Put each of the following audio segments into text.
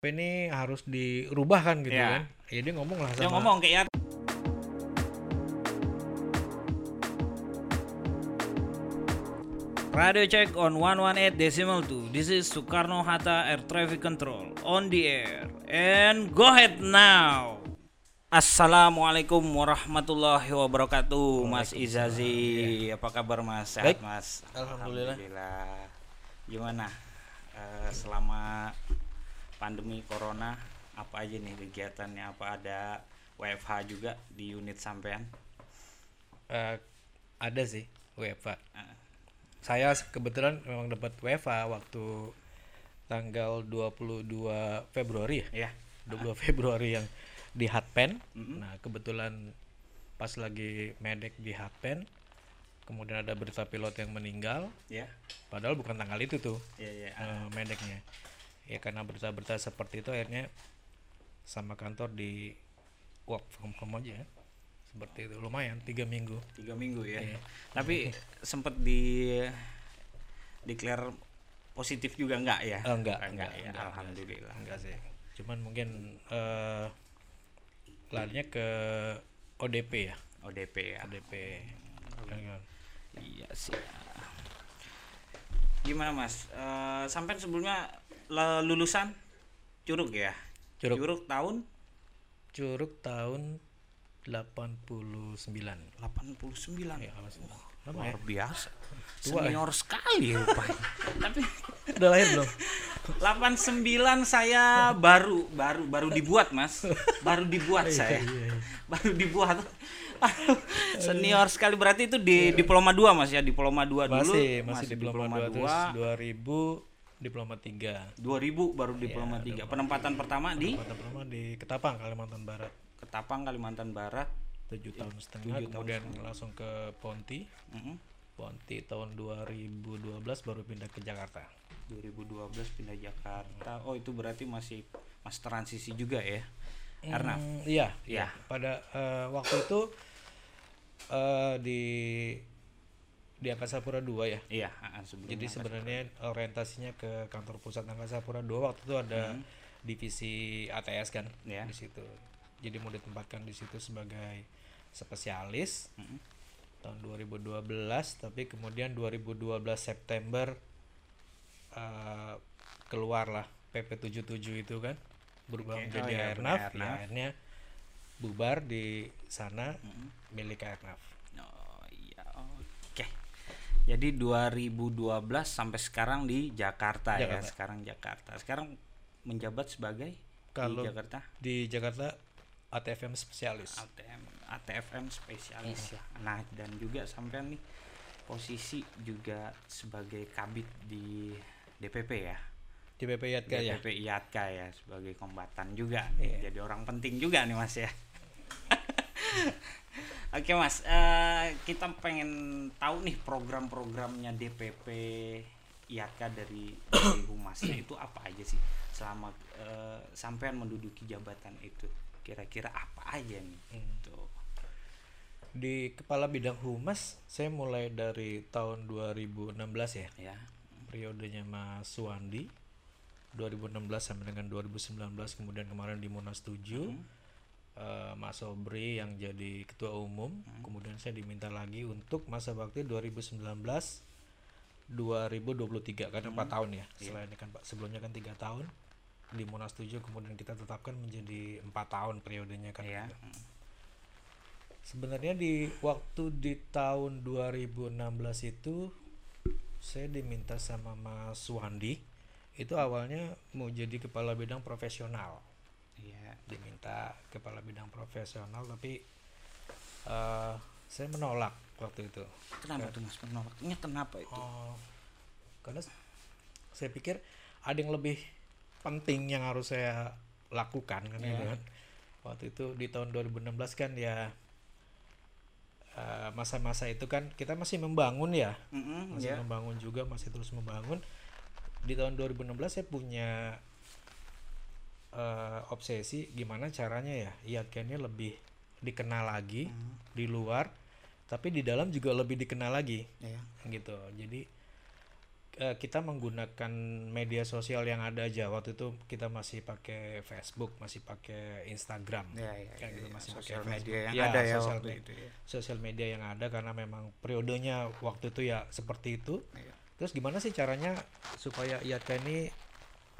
ini harus dirubah kan gitu Iya. kan ya dia ngomong lah sama Dia ngomong kayak Radio check on 118 decimal 2. This is Soekarno Hatta Air Traffic Control on the air. And go ahead now. Assalamualaikum warahmatullahi wabarakatuh, Mas Izazi. Apa kabar Mas? Sehat Baik. Mas? Alhamdulillah. Alhamdulillah. Gimana eh, selama pandemi corona apa aja nih kegiatannya? Apa ada WFH juga di unit sampean? Eh, ada sih WFA Eh, saya kebetulan memang dapat WFA waktu tanggal 22 Februari ya ya. 22 Februari yang di Hatpen nah kebetulan pas lagi medek di Hatpen kemudian ada berita pilot yang meninggal Ya. padahal bukan tanggal itu tuh Ya ya. eh, medeknya ya karena berita-berita seperti itu akhirnya sama kantor di work from home aja seperti itu. Lumayan tiga minggu. Tiga minggu ya. Iya. tapi sempet di declare positif juga enggak ya? Eh, enggak, enggak, enggak, ya? enggak, alhamdulillah. Enggak sih. Cuman mungkin eh larinya ke ODP ya? ODP ya. ODP Kan. iya sih. Gimana mas? Eh, sampai sebelumnya lulusan? Curug ya? Curug. tahun? Curug tahun 89 89 ya kalau salah. Lama luar ya? biasa. Tua ya? senior sekali rupanya. Tapi udah lahir belum? 89 saya baru baru baru dibuat mas. Baru dibuat saya. iya, iya. baru dibuat. Senior sekali berarti itu di diploma 2 mas ya? Diploma 2 dulu masih masih diploma 2 terus 2 2000 diploma 3 2000 baru diploma 3 penempatan pertama di? Kota pertama di Ketapang Kalimantan Barat. Ketapang Kalimantan Barat. Tujuh tahun setengah. kemudian langsung ke Ponti. Mhm. Ponti tahun 2012 baru pindah ke Jakarta. 2012 pindah Jakarta. Oh itu berarti masih mas transisi juga ya? Karena Hmm, iya, Iya. iya. Pada eh, waktu itu eh, di di Angkasa Pura 2 ya. iya sebelumnya Jadi sebenarnya orientasinya ke kantor pusat Angkasa Pura 2 waktu itu ada divisi ATS kan Iya. di situ. Jadi mau ditempatkan di situ sebagai spesialis Mhm. tahun 2012 tapi kemudian 2012 September eh, keluarlah PP 77 itu kan berubah Oke. menjadi Oh iya, Airnav, ya, Airnav. akhirnya bubar di sana Mhm. milik Airnav. Iya. Jadi 2012 sampai sekarang di Jakarta, ya, Jakarta. sekarang Jakarta. Sekarang menjabat sebagai Kalau di Jakarta Di Jakarta ATFM spesialis. ATM ATFM spesialis ya. Nah, dan juga sampai nih posisi juga sebagai kabit di DPP ya. Di PP Yatka ya. DPP IATKA ya sebagai kombatan juga. Iya. Jadi orang penting juga nih Mas ya. Oke Mas, eh, kita pengen tahu nih program-programnya DPP IATKA dari, dari Humasnya itu apa aja sih selama eh, sampean menduduki jabatan itu kira-kira apa aja nih? Hmm. Tuh. Di kepala bidang humas saya mulai dari tahun 2016 ya. Ya. Periodenya Mas Suwandi 2016 sampai dengan 2019 kemudian kemarin di Munas 7 eh, Mas Sobri yang jadi ketua umum. Kemudian saya diminta lagi untuk masa bakti 2019 2023 kan empat tahun ya. Selain kan Pak sebelumnya kan tiga tahun. Di Munas 7 kemudian kita tetapkan menjadi empat tahun periodenya kan. Ya. Sebenarnya di waktu di tahun 2016 itu saya diminta sama Mas Wandi itu awalnya mau jadi kepala bidang profesional. Iya. Diminta kepala bidang profesional tapi eh, saya menolak waktu itu. Kenapa tuh Mas menolaknya kenapa itu? Oh, karena saya pikir ada yang lebih penting yang harus saya lakukan kan gitu kan. Waktu itu di tahun 2016 kan ya eh, masa-masa itu kan kita masih membangun ya, Mm-mm, masih ya. membangun juga, masih terus membangun. Di tahun 2016 saya punya eh, obsesi gimana caranya ya IATKA lebih dikenal lagi di luar, tapi di dalam juga lebih dikenal lagi Ya. gitu jadi eh, kita menggunakan media sosial yang ada aja waktu itu kita masih pakai Facebook masih pakai Instagram Ya, ya, Kayak ya, gitu, ya. masih pakai media yang Ya, ada ya sosial waktu me- itu ya. sosial media yang ada karena memang periodenya waktu itu ya seperti itu Iya. terus gimana sih caranya supaya IATK ini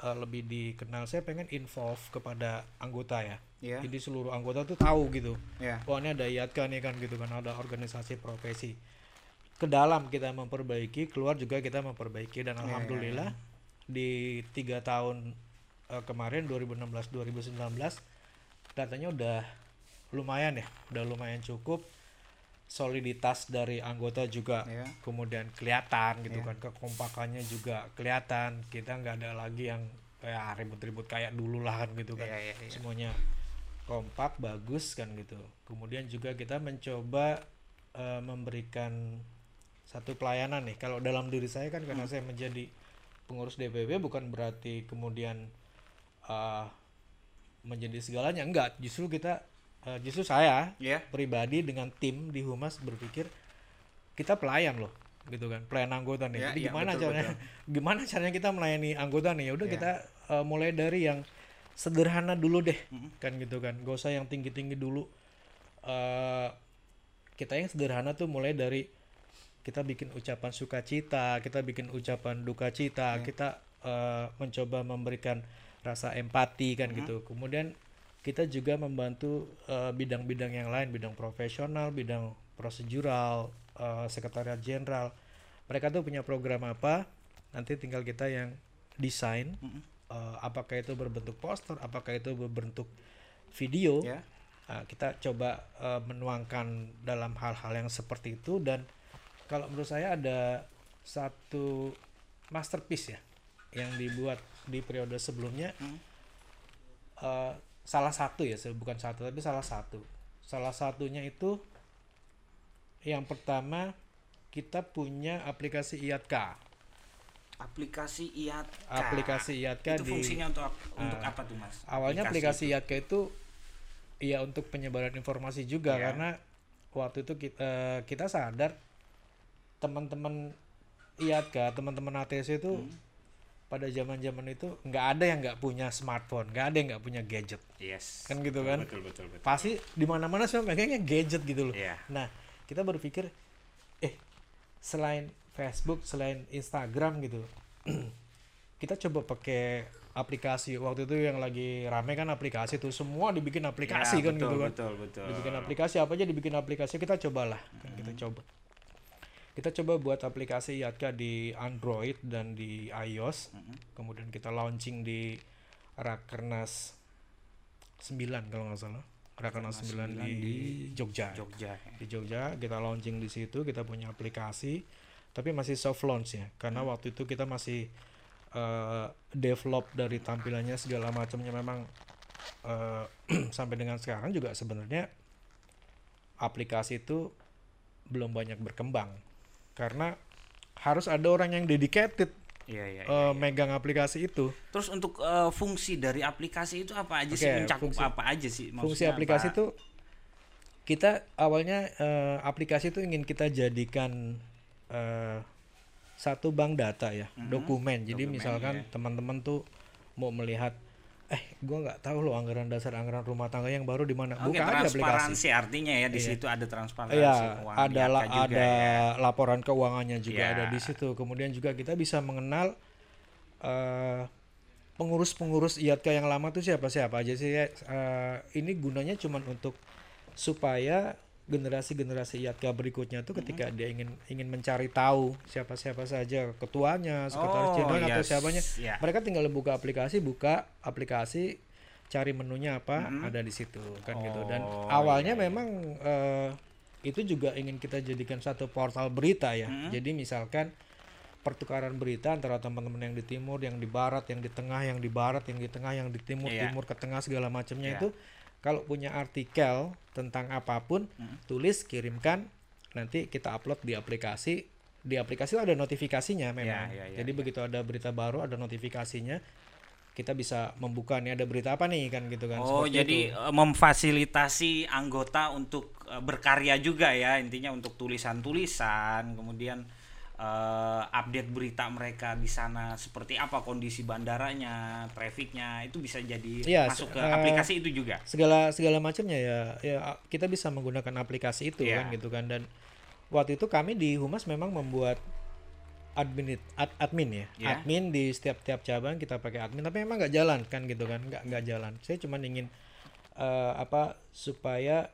eh, lebih dikenal saya pengen involve kepada anggota ya. Iya. jadi seluruh anggota tuh tahu gitu. Ya. wah ini ada IATK nih kan gitu kan ada organisasi profesi. Ke dalam kita memperbaiki keluar juga kita memperbaiki. Dan Iya, alhamdulillah di tiga tahun eh, kemarin 2016 2019 datanya udah lumayan ya udah lumayan cukup soliditas dari anggota juga Ya. kemudian kelihatan gitu kan kekompakannya juga kelihatan kita nggak ada lagi yang kayak ribut-ribut kayak dulu lah kan gitu kan Iya, iya, iya. semuanya kompak bagus kan gitu kemudian juga kita mencoba eh, memberikan satu pelayanan nih kalau dalam diri saya kan Hmm. karena saya menjadi pengurus DPW bukan berarti kemudian eh, menjadi segalanya enggak justru kita eh, justru saya Ya. pribadi dengan tim di Humas berpikir kita pelayan loh gitu kan pelayan anggota nih. Ya, jadi ya, gimana betul, caranya? gimana caranya kita melayani anggota nih? Ya udah Ya. kita eh, mulai dari yang sederhana dulu deh Mm-mm. kan gitu kan. Gak usah yang tinggi tinggi dulu. Eh kita yang sederhana tuh mulai dari kita bikin ucapan sukacita kita bikin ucapan duka cita kita eh, mencoba memberikan rasa empati kan gitu. Kemudian kita juga membantu eh, bidang-bidang yang lain bidang profesional bidang prosedural eh, sekretariat jenderal mereka tuh punya program apa nanti tinggal kita yang desain Mm-mm. eh, apakah itu berbentuk poster apakah itu berbentuk video Ya. Nah, kita coba eh, menuangkan dalam hal-hal yang seperti itu dan kalau menurut saya ada satu masterpiece ya yang dibuat di periode sebelumnya Hmm. Eh, salah satu ya bukan satu tapi salah satu salah satunya itu yang pertama kita punya aplikasi IATK Aplikasi IATK. aplikasi IATK Itu di fungsinya untuk ap- untuk Ah. apa tuh, Mas? awalnya aplikasi itu. IATK itu ya untuk penyebaran informasi juga Iya. karena waktu itu kita kita sadar teman-teman IATK teman-teman ATC itu Hmm. Pada zaman-zaman itu nggak ada yang nggak punya smartphone nggak ada yang nggak punya gadget Yes. kan gitu kan Betul betul betul. pasti di mana-mana semua pengennya gadget gitu loh Iya. nah kita berpikir eh selain Facebook selain Instagram gitu kita coba pakai aplikasi waktu itu yang lagi rame kan aplikasi tuh semua dibikin aplikasi Ya, kan betul, gitu kan Betul betul. dibikin aplikasi apa aja dibikin aplikasi kita cobalah kan kita coba kita coba buat aplikasi Yatka di Android dan di iOS. Mm-mm. kemudian kita launching di Rakernas 9 kalau nggak salah. Rakernas 9 Rakernas di, 9 di Jogja. Jogja. di Jogja kita launching di situ kita punya aplikasi tapi masih soft launch ya. Karena waktu itu kita masih eh, develop dari tampilannya segala macamnya. Memang eh, sampai dengan sekarang juga sebenarnya aplikasi itu belum banyak berkembang karena harus ada orang yang dedicated Iya iya. eh, megang aplikasi itu Terus untuk eh, fungsi dari aplikasi itu apa aja sih? Oke, Mencakup fungsi- apa aja sih? fungsi Maksudnya aplikasi apa? itu kita awalnya eh, aplikasi itu ingin kita jadikan eh, satu bank data ya Mhm. dokumen jadi Dokumen, misalkan iya. teman-teman tuh mau melihat eh gua nggak tahu loh anggaran dasar anggaran rumah tangga yang baru di mana Oke, buka aja aplikasi transparansi artinya ya di Iya. situ ada transparansi Iya, ada la- juga ada ya. laporan keuangannya juga Iya. ada di situ. Kemudian juga kita bisa mengenal eh, pengurus-pengurus IATK yang lama tuh siapa-siapa aja sih ya. Eh, ini gunanya cuman untuk supaya generasi-generasi IATK berikutnya tuh ketika Mm-hmm. dia ingin ingin mencari tahu siapa-siapa saja ketuanya, sekretaris Oh, jenderal atau yes. siapanya, Ya. mereka tinggal buka aplikasi, buka aplikasi, cari menunya apa, Mhm. ada di situ kan gitu. Dan Oh, awalnya iya, iya. memang eh, itu juga ingin kita jadikan satu portal berita ya. Mhm. Jadi misalkan pertukaran berita antara teman-teman yang di timur, yang di barat, yang di tengah, yang di barat, yang di tengah, yang di timur, Iya. timur ke tengah segala macamnya Iya. itu kalau punya artikel tentang apa pun, Mhm. tulis kirimkan nanti kita upload di aplikasi. Di aplikasi itu ada notifikasinya memang. iya, iya, Jadi iya. begitu ada berita baru ada notifikasinya kita bisa membuka nih ada berita apa nih kan gitu kan. Oh, Seperti jadi itu. eh, memfasilitasi anggota untuk eh, berkarya juga ya, intinya untuk tulisan-tulisan, kemudian eh, update berita mereka di sana seperti apa kondisi bandaranya, trafficnya itu bisa jadi Iya, masuk ke eh, aplikasi itu juga. segala segala macamnya ya ya kita bisa menggunakan aplikasi itu Iya. kan gitu kan dan waktu itu kami di humas memang membuat admin ad- admin ya Iya. admin di setiap tiap cabang kita pakai admin tapi memang nggak jalan kan gitu kan nggak nggak jalan saya cuma ingin eh, apa supaya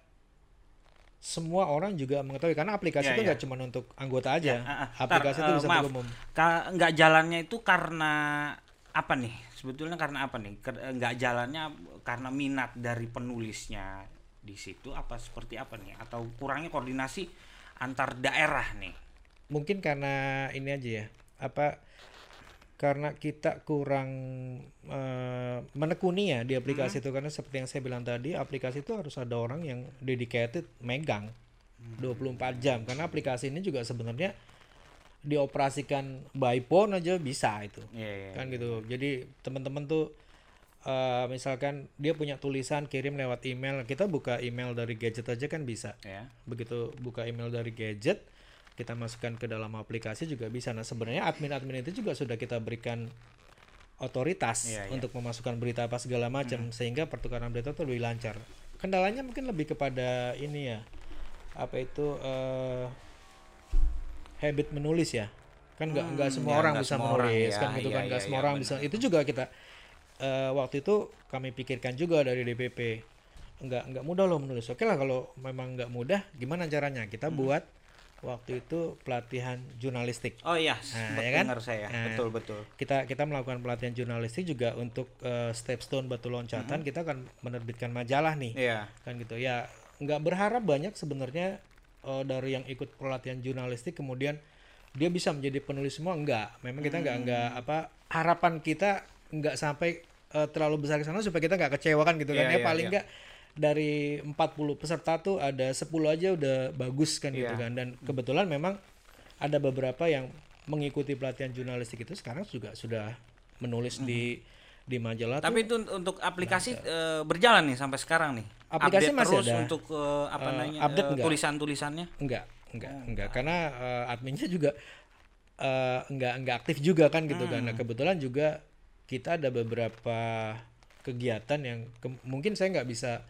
semua orang juga mengetahui karena aplikasi Iya, itu iya. nggak cuma untuk anggota aja ah, ah. aplikasi Ntar, itu eh, bisa maaf. untuk umum nggak jalannya itu karena apa nih? Sebetulnya karena apa nih? Eh, Nggak jalannya karena minat dari penulisnya di situ apa seperti apa nih? Atau kurangnya koordinasi antar daerah nih? mungkin karena ini aja ya apa karena kita kurang eh, menekuni ya di aplikasi itu. Karena seperti yang saya bilang tadi aplikasi itu harus ada orang yang dedicated megang 24 jam. Karena aplikasi ini juga sebenarnya dioperasikan by phone aja bisa itu. Iya, iya. kan gitu. jadi teman-teman tuh eh, misalkan dia punya tulisan kirim lewat email kita buka email dari gadget aja kan bisa. Ya. begitu buka email dari gadget kita masukkan ke dalam aplikasi juga bisa. Nah sebenarnya admin-admin itu juga sudah kita berikan otoritas Iya, iya. untuk memasukkan berita apa segala macam sehingga pertukaran berita itu lebih lancar. Kendalanya mungkin lebih kepada ini ya apa itu eh, habit menulis ya. Kan nggak nggak semua ya, orang bisa semua orang, menulis ya, kan gitu iya, kan nggak iya, semua iya, orang bisa. itu juga kita eh, waktu itu kami pikirkan juga dari DPP nggak nggak mudah loh menulis. Oke lah kalau memang nggak mudah gimana caranya? Kita Hmm. buat waktu itu pelatihan jurnalistik Oh iya, Nah, ya kan? dengar saya. Nah. betul betul. kita kita melakukan pelatihan jurnalistik juga untuk eh, stepstone batu Hmm. loncatan kita akan menerbitkan majalah nih Iya. kan gitu ya nggak berharap banyak sebenarnya eh, dari yang ikut pelatihan jurnalistik kemudian dia bisa menjadi penulis semua enggak memang kita nggak nggak Hmm. apa harapan kita nggak sampai eh, terlalu besar ke sana supaya kita nggak kecewa kan gitu kan Iya, ya iya, paling iya. nggak dari 40 peserta tuh ada 10 aja udah bagus kan gitu Iya. kan dan kebetulan memang ada beberapa yang mengikuti pelatihan jurnalistik itu sekarang juga sudah menulis di di majalah tuh Tapi itu un- untuk aplikasi eh, berjalan nih sampai sekarang nih. Aplikasi Update masih terus ada. untuk eh, apa Eh, namanya? update enggak? tulisan-tulisannya. Enggak, enggak, enggak karena eh, adminnya juga eh, enggak enggak aktif juga kan gitu kan. Nah, kebetulan juga kita ada beberapa kegiatan yang ke- mungkin saya nggak bisa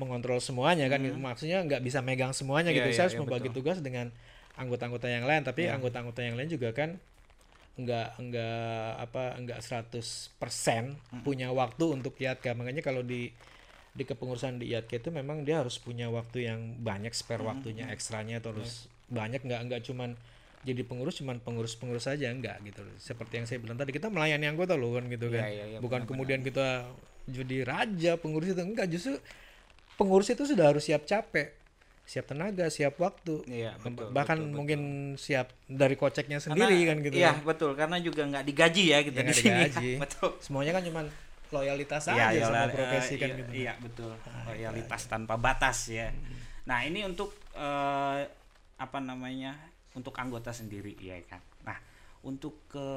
mengontrol semuanya kan gitu. Maksudnya nggak bisa megang semuanya Iya, gitu. iya, Saya harus iya, membagi tugas dengan anggota-anggota yang lain, tapi anggota-anggota yang lain juga kan enggak enggak apa enggak 100% punya waktu untuk IATKA. Makanya kalau di di kepengurusan di IATKA itu memang dia harus punya waktu yang banyak spare waktunya ekstranya terus banyak. Nggak nggak cuman jadi pengurus cuman pengurus-pengurus saja enggak gitu loh. Seperti yang saya bilang tadi kita melayani anggota loh kan gitu kan. iya, iya, Bukan kemudian kita jadi raja pengurus itu. Enggak justru pengurus itu sudah harus siap capek, siap tenaga, siap waktu. Iya, betul. Bahkan betul, betul. mungkin siap dari koceknya sendiri Karena- kan gitu. Iya, kan. betul. Karena juga nggak digaji ya kita Ya, di sini. digaji. betul. Semuanya kan cuman loyalitas Iya, aja iya, sama profesi eh, kan iya, gitu. Iya, betul. Loyalitas tanpa batas ya. Nah, ini untuk eh, apa namanya? Untuk anggota sendiri ya kan. Nah, untuk ke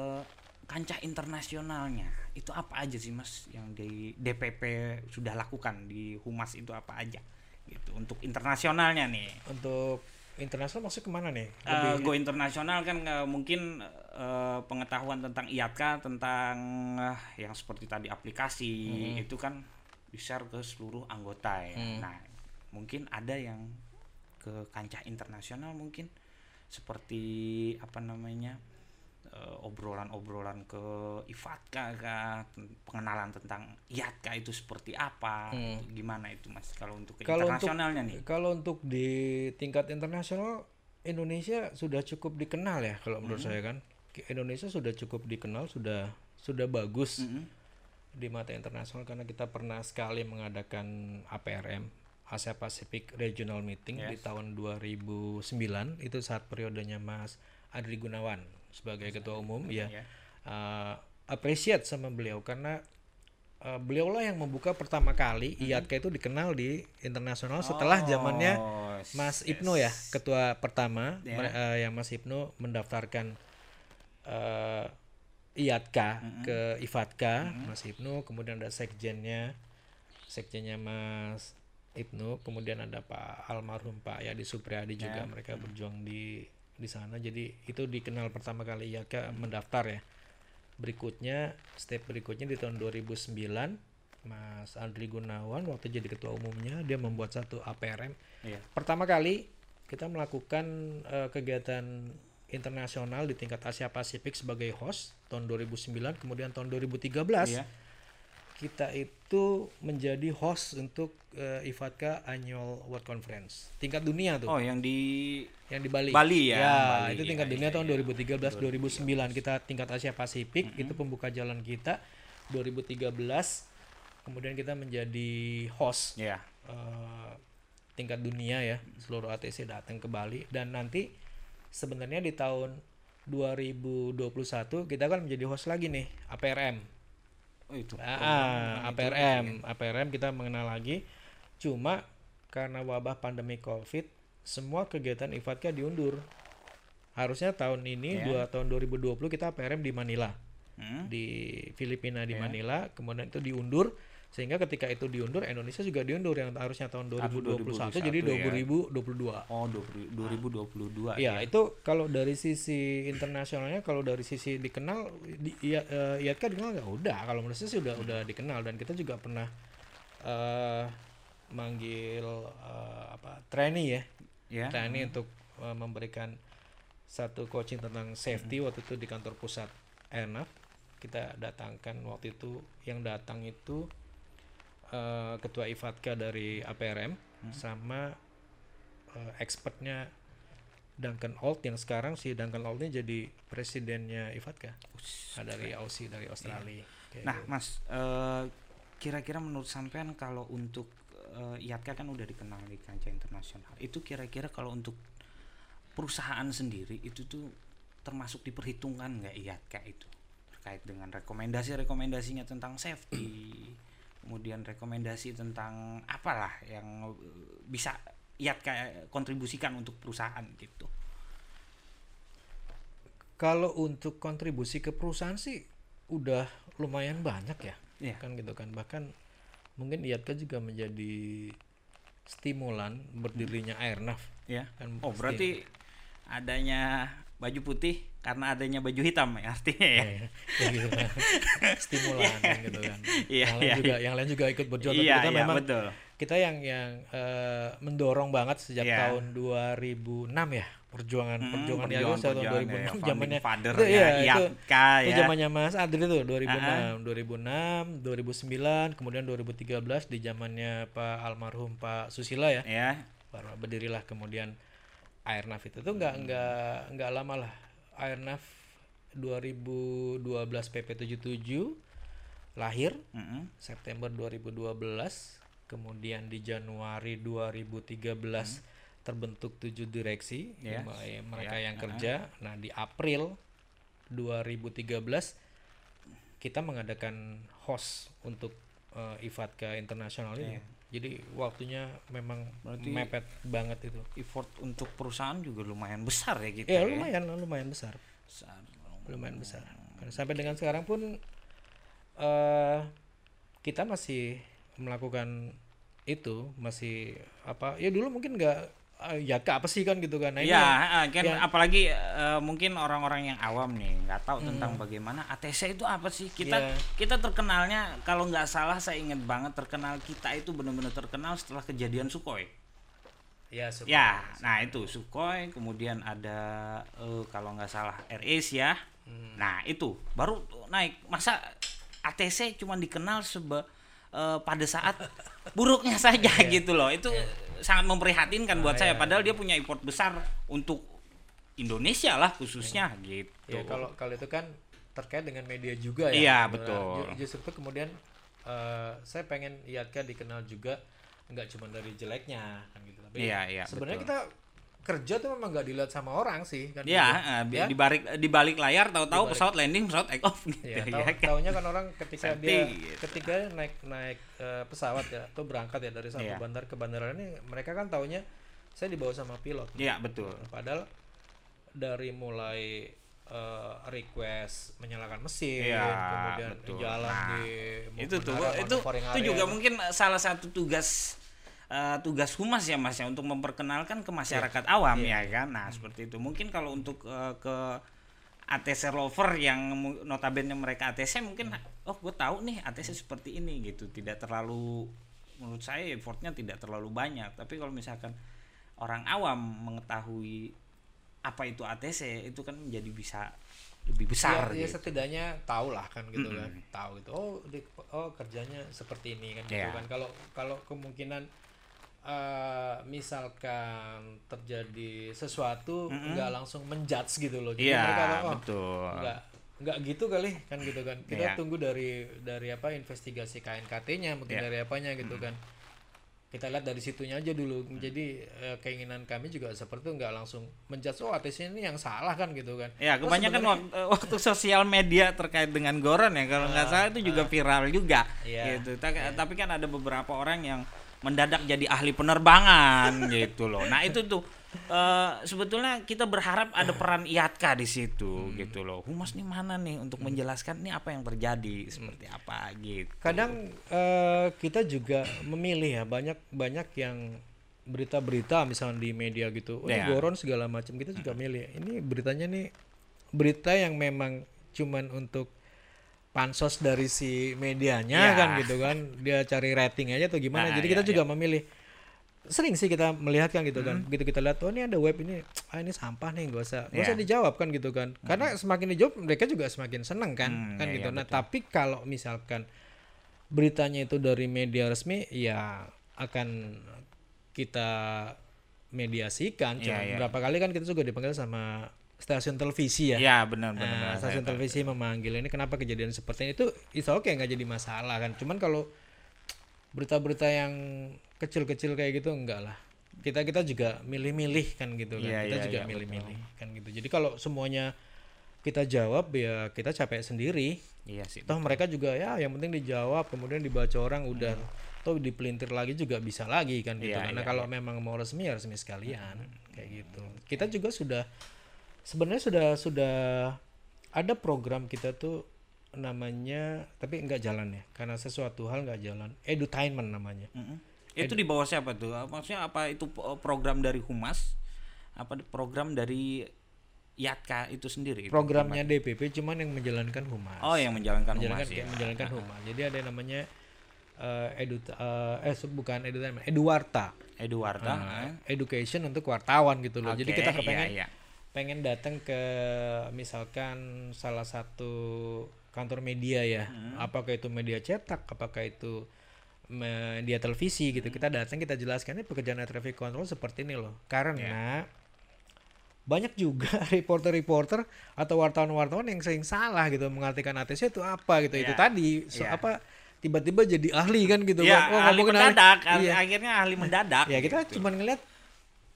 kancah internasionalnya itu apa aja sih Mas yang di DPP sudah lakukan? Di Humas itu apa aja? Gitu untuk internasionalnya nih. Untuk internasional maksud ke mana nih? Eh, go internasional kan eh, mungkin eh, pengetahuan tentang IATKA tentang eh, yang seperti tadi aplikasi itu kan di-share ke seluruh anggota ya. Nah, mungkin ada yang ke kancah internasional mungkin seperti apa namanya obrolan-obrolan ke IFATKA kah, pengenalan tentang IATKA itu seperti apa, itu gimana itu Mas kalau untuk ke Kalau untuk internasionalnya nih. kalau untuk di tingkat internasional Indonesia sudah cukup dikenal ya kalau menurut saya kan. Indonesia sudah cukup dikenal, sudah sudah bagus Mm-mm. di mata internasional karena kita pernah sekali mengadakan APRM Asia Pacific Regional Meeting di tahun 2009 itu saat periodenya Mas Adri Gunawan sebagai ketua umum ya. ya. uh, appreciate sama beliau karena uh, beliaulah yang membuka pertama kali IATKA itu dikenal di internasional setelah zamannya Oh, Mas yes. Ibnu ya ketua pertama. Ya. mere- uh, yang Mas Ibnu mendaftarkan uh, IATKA ke IFATKA Mas Ibnu kemudian ada sekjennya sekjennya Mas Ibnu kemudian ada Pak almarhum Pak Yadi Supriyadi juga mereka berjuang di di sana jadi itu dikenal pertama kali IATKA mendaftar ya berikutnya step berikutnya di tahun 2009 Mas Andri Gunawan waktu jadi ketua umumnya dia membuat satu APRM Iya. pertama kali kita melakukan eh, kegiatan internasional di tingkat Asia Pasifik sebagai host tahun 2009 kemudian tahun 2013 Iya. Kita itu menjadi host untuk eh, IFATKA Annual World Conference. Tingkat dunia tuh. Oh, yang di yang di Bali. Bali ya, Bali, itu tingkat ya, dunia ya, tahun ya. 2013 2009 kita tingkat Asia Pasifik itu pembuka jalan kita. 2013 kemudian kita menjadi host. Ya. eh, tingkat dunia ya seluruh ATC datang ke Bali. Dan nanti sebenarnya di tahun 2021 kita kan menjadi host lagi nih APRM Oh, itu. Ah, APRM, APRM kita mengenal lagi. Cuma karena wabah pandemi Covid, semua kegiatan IFATKA diundur. Harusnya tahun ini Ya. dua tahun 2020 kita APRM di Manila, Hmm? di Filipina di Ya. Manila, kemudian itu diundur sehingga ketika itu diundur Indonesia juga diundur yang harusnya tahun 2021 jadi 2021 2022. Oh, 20 2022 Ya, itu kalau dari sisi internasionalnya, kalau dari sisi dikenal, di, iya, eh, IATKA dikenal nggak? Udah, kalau menurut saya sih udah udah dikenal. Dan kita juga pernah eh manggil eh, apa trainee ya, Ya. trainee untuk eh, memberikan satu coaching tentang safety waktu itu di kantor pusat Airnav. Kita datangkan waktu itu yang datang itu eh, ketua IFATKA dari APRM sama eh, expertnya Duncan Old yang sekarang si Duncan Old ini jadi presidennya IFATKA Nah, dari Aussie dari Australia. Kayak Nah, gitu. Mas, eh, kira-kira menurut sampean kalau untuk eh, IATKA kan udah dikenal di kancah internasional. Itu kira-kira kalau untuk perusahaan sendiri itu tuh termasuk diperhitungkan nggak IATKA itu? Terkait dengan rekomendasi-rekomendasinya tentang safety, kemudian rekomendasi tentang apalah yang eh, bisa IATKA kontribusikan untuk perusahaan gitu. kalau untuk kontribusi ke perusahaan sih udah lumayan banyak ya Iya. kan gitu kan bahkan mungkin IATKA juga menjadi stimulan berdirinya Airnav Ya. kan Oh, berarti adanya baju putih karena adanya baju hitam ya artinya ya. Ya, ya gitu kan. stimulan kan gitu kan Iya, yang lain iya, juga yang lain juga ikut berjuang Iya, kita iya, memang betul. kita yang yang eh, mendorong banget sejak Iya. tahun 2006 ya perjuangan Hmm, perjuangan ya perjuangan- tahun perjuangan, 2006 ya, zamannya founding father itu, ya, iya, itu, IATKA itu ya. zamannya Mas Adri tuh 2006 2006 2009 kemudian 2013 di zamannya Pak almarhum Pak Susila ya Ya. baru berdirilah kemudian Airnav itu tuh nggak nggak nggak lama lah. Airnav 2012 PP 77 lahir Mm-mm. September 2012 kemudian di Januari 2013 terbentuk tujuh direksi Ya. m- eh, mereka Ya, yang kerja. Nah di April 2013 kita mengadakan host untuk eh, IFATKA internasional ini jadi waktunya memang Berarti- mepet banget itu. Effort untuk perusahaan juga lumayan besar ya gitu ya? lumayan lumayan besar. Besar. lumayan besar. Karena sampai dengan sekarang pun eh kita masih melakukan itu masih apa ya dulu mungkin nggak eh, ya ke apa sih kan gitu kan nah, ini Iya, yang- kan yang- apalagi eh, mungkin orang-orang yang awam nih nggak tahu tentang bagaimana ATC itu apa sih. Kita Hmm. Iya. kita terkenalnya kalau nggak salah saya ingat banget terkenal kita itu benar-benar terkenal setelah kejadian Sukhoi. ya, sup- Ya, nah itu Sukhoi, kemudian ada eh, kalau nggak salah Air Asia. Hmm. Nah itu baru naik. Masa ATC cuma dikenal seba eh, pada saat buruknya saja Iya. gitu loh. Itu sangat memprihatinkan buat saya. Padahal dia punya import besar untuk Indonesia lah khususnya gitu. ya kalau kalau itu kan terkait dengan media juga ya Iya, Gitu. betul. Ju- justru itu kemudian eh, saya pengen IATKA dikenal juga nggak cuma dari jeleknya kan gitu tapi Iya, iya, sebenarnya betul. kita kerja tuh memang nggak dilihat sama orang sih kan Ya, gitu. eh, bi- Ya? di balik di balik layar tahu-tahu pesawat landing, pesawat take off gitu Ya, ya, tahu, kan? taunya kan orang ketika Safety, dia gitu. ketika naik naik eh, pesawat ya atau berangkat ya dari satu Iya. bandar ke bandara ini mereka kan taunya saya dibawa sama pilot. Iya, betul. Padahal dari mulai eh, request menyalakan mesin, Iya, kemudian betul. jalan Nah, di itu tuh itu itu juga mungkin salah satu tugas eh, tugas humas ya mas ya untuk memperkenalkan ke masyarakat awam ya kan? Nah seperti itu. Mungkin kalau untuk eh, ke ATC lover yang notabene mereka ATC mungkin oh gue tahu nih ATC seperti ini gitu. Tidak terlalu menurut saya effortnya tidak terlalu banyak. Tapi kalau misalkan orang awam mengetahui apa itu ATC itu kan menjadi bisa lebih besar ya, ya gitu. setidaknya tahu lah kan gitu kan. Tahu gitu oh di- oh kerjanya seperti ini kan gitu Iya. kan. Kalau kalau kemungkinan eh, misalkan terjadi sesuatu nggak langsung menjudge gitu loh. Jadi Iya, mereka oh, betul. nggak nggak gitu kali kan gitu kan. Kita Iya. tunggu dari dari apa investigasi KNKT-nya mungkin Iya. dari apanya gitu kan. Kita lihat dari situnya aja dulu. Jadi eh, keinginan kami juga seperti itu nggak langsung menjudge oh ATC ini yang salah kan gitu kan. Ya, Oh, kebanyakan sebenarnya- waktu, waktu sosial media terkait dengan Goron ya, kalau nggak salah itu juga viral juga, Iya, gitu. Ta- Tapi kan ada beberapa orang yang mendadak jadi ahli penerbangan, gitu loh. Nah itu tuh eh, sebetulnya kita berharap ada peran IATKA di situ, gitu loh. Humas nih mana nih untuk menjelaskan nih apa yang terjadi, seperti apa, gitu. kadang eh, kita juga memilih ya banyak banyak yang berita-berita misalnya di media gitu oh, Ya. goron segala macam kita juga milih ini beritanya nih berita yang memang cuman untuk pansos dari si medianya Ya. kan gitu kan. Dia cari rating aja atau gimana. Nah, jadi ya, kita juga memilih. Sering sih kita melihat kan gitu kan. Begitu kita lihat oh ini ada web ini. Ah ini sampah nih gak usah gak Ya. usah dijawab kan gitu kan. Karena semakin dijawab mereka juga semakin seneng kan Hmm, kan ya, gitu. Ya, nah tapi kalau misalkan beritanya itu dari media resmi ya akan kita mediasikan. Ya, ya. berapa kali kan kita juga dipanggil sama stasiun televisi ya? Ya benar benar. Nah, benar. stasiun tahu. televisi memanggil ini kenapa kejadian seperti ini? Itu itu oke nggak jadi masalah kan? Cuman kalau berita-berita yang kecil-kecil kayak gitu enggak lah. Kita kita juga milih-milih kan gitu kan? Iya, kita iya, juga iya, milih-milih kan gitu. Jadi kalau semuanya kita jawab ya kita capek sendiri. Iya sih. toh mereka juga ya yang penting dijawab kemudian dibaca orang udah. Toh dipelintir lagi juga bisa lagi kan gitu. Iya, karena iya, kalau memang mau resmi ya resmi sekalian kayak gitu. Kita juga sudah sebenarnya sudah sudah ada program kita tuh namanya tapi nggak jalan ya karena sesuatu hal nggak jalan edutainment namanya Mm-mm. Itu di bawah siapa tuh? Maksudnya apa itu po- program dari Humas? Apa program dari Yatka itu sendiri? itu? programnya DPP cuman yang menjalankan humas Oh, yang menjalankan, menjalankan Humas ya. menjalankan humas jadi ada yang namanya eh edu eh eh, bukan edutainment eduarta Eduarda. Nah, education untuk wartawan gitu loh. Jadi Oke, kita iya, kepengen iya. Pengen datang ke misalkan salah satu kantor media ya. Hmm. Apakah itu media cetak, apakah itu media televisi gitu. Kita datang kita jelaskan ini pekerjaan air traffic control seperti ini loh. Karena banyak juga reporter-reporter atau wartawan-wartawan yang sering salah gitu mengartikan ATC itu apa gitu. Itu Iya. tadi so, Iya. apa tiba-tiba jadi ahli kan gitu Ya, kan. Oh, ahli. mendadak, ahli- Iya akhirnya ahli mendadak. ya kita gitu. cuma ngeliat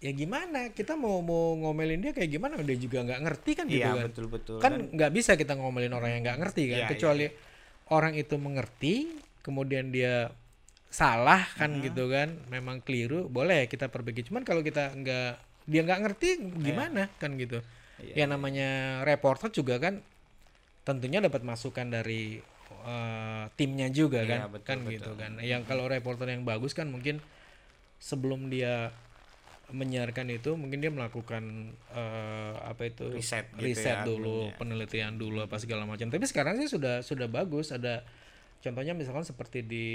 ya gimana? Kita mau mau ngomelin dia kayak gimana? Dia juga nggak ngerti kan gitu Iya, kan? betul betul. kan nggak bisa kita ngomelin orang yang nggak ngerti kan? Iya, kecuali orang itu mengerti kemudian dia salah kan Mm-hmm. gitu kan? Memang keliru boleh kita perbaiki. Cuman kalau kita nggak dia nggak ngerti gimana kan gitu? Iya, ya namanya reporter juga kan tentunya dapat masukan dari eh, timnya juga Iya, kan? betul, kan betul. gitu kan? Yang kalau reporter yang bagus kan mungkin sebelum dia menyiarkan itu mungkin dia melakukan eh, apa itu Riset gitu riset ya, dulu adminnya. penelitian dulu apa segala macam tapi sekarang sih sudah sudah bagus ada contohnya misalkan seperti di